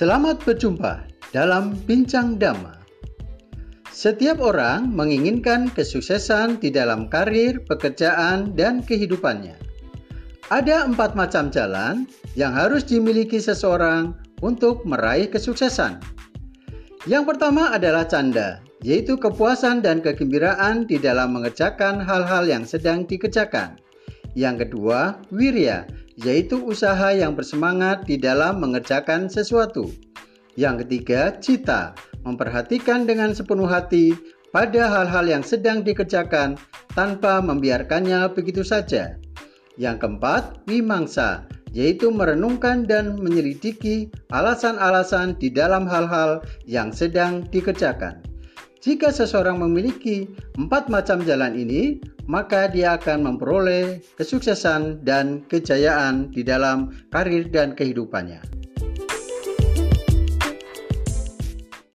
Selamat berjumpa dalam Bincang Dhamma. Setiap orang menginginkan kesuksesan di dalam karir, pekerjaan, dan kehidupannya. Ada empat macam jalan yang harus dimiliki seseorang untuk meraih kesuksesan. Yang pertama adalah canda, yaitu kepuasan dan kegembiraan di dalam mengerjakan hal-hal yang sedang dikerjakan. Yang kedua, wirya, yaitu usaha yang bersemangat di dalam mengerjakan sesuatu. Yang ketiga, cita, memperhatikan dengan sepenuh hati pada hal-hal yang sedang dikerjakan tanpa membiarkannya begitu saja. Yang keempat, wimangsa, yaitu merenungkan dan menyelidiki alasan-alasan di dalam hal-hal yang sedang dikerjakan. Jika seseorang memiliki empat macam jalan ini, maka dia akan memperoleh kesuksesan dan kejayaan di dalam karir dan kehidupannya.